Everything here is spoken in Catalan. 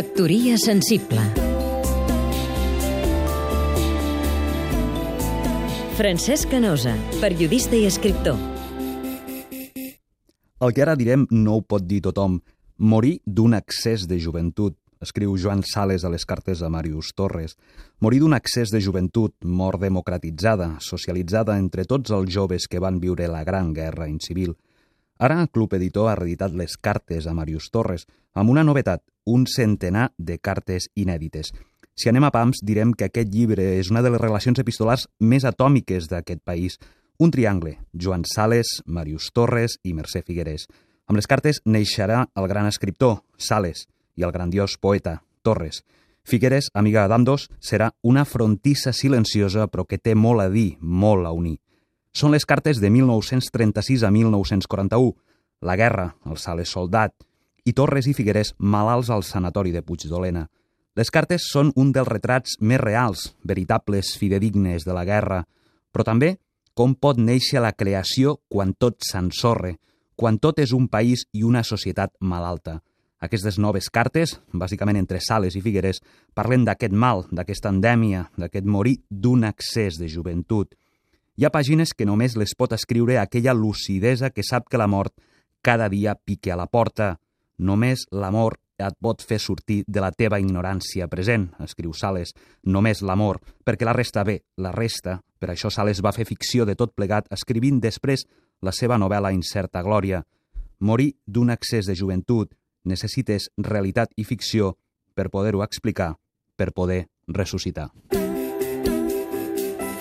Factoria sensible Francesc Canosa, periodista i escriptor El que ara direm no ho pot dir tothom. Morir d'un excés de joventut, escriu Joan Sales a les cartes a Marius Torres. Morir d'un excés de joventut, mort democratitzada, socialitzada entre tots els joves que van viure la Gran Guerra Incivil. Ara Club Editor ha reeditat les cartes a Marius Torres, amb una novetat, un centenar de cartes inèdites. Si anem a pams, direm que aquest llibre és una de les relacions epistolars més atòmiques d'aquest país. Un triangle, Joan Sales, Marius Torres i Mercè Figueres. Amb les cartes neixerà el gran escriptor, Sales, i el grandiós poeta, Torres. Figueres, amiga d'ambdós, serà una frontissa silenciosa però que té molt a dir, molt a unir. Són les cartes de 1936 a 1941, la guerra, el Sales soldat, i Torres i Figueres malalts al sanatori de Puigdolena. Les cartes són un dels retrats més reals, veritables, fidedignes de la guerra, però també com pot néixer la creació quan tot s'ensorre, quan tot és un país i una societat malalta. Aquestes noves cartes, bàsicament entre Sales i Figueres, parlen d'aquest mal, d'aquesta endèmia, d'aquest morir d'un excés de joventut. Hi ha pàgines que només les pot escriure aquella lucidesa que sap que la mort cada dia pique a la porta. Només l'amor et pot fer sortir de la teva ignorància present, escriu Sales. Només l'amor, perquè la resta bé, la resta. Per això Sales va fer ficció de tot plegat, escrivint després la seva novel·la Incerta Glòria. Morir d'un excés de joventut, necessites realitat i ficció per poder-ho explicar, per poder ressuscitar.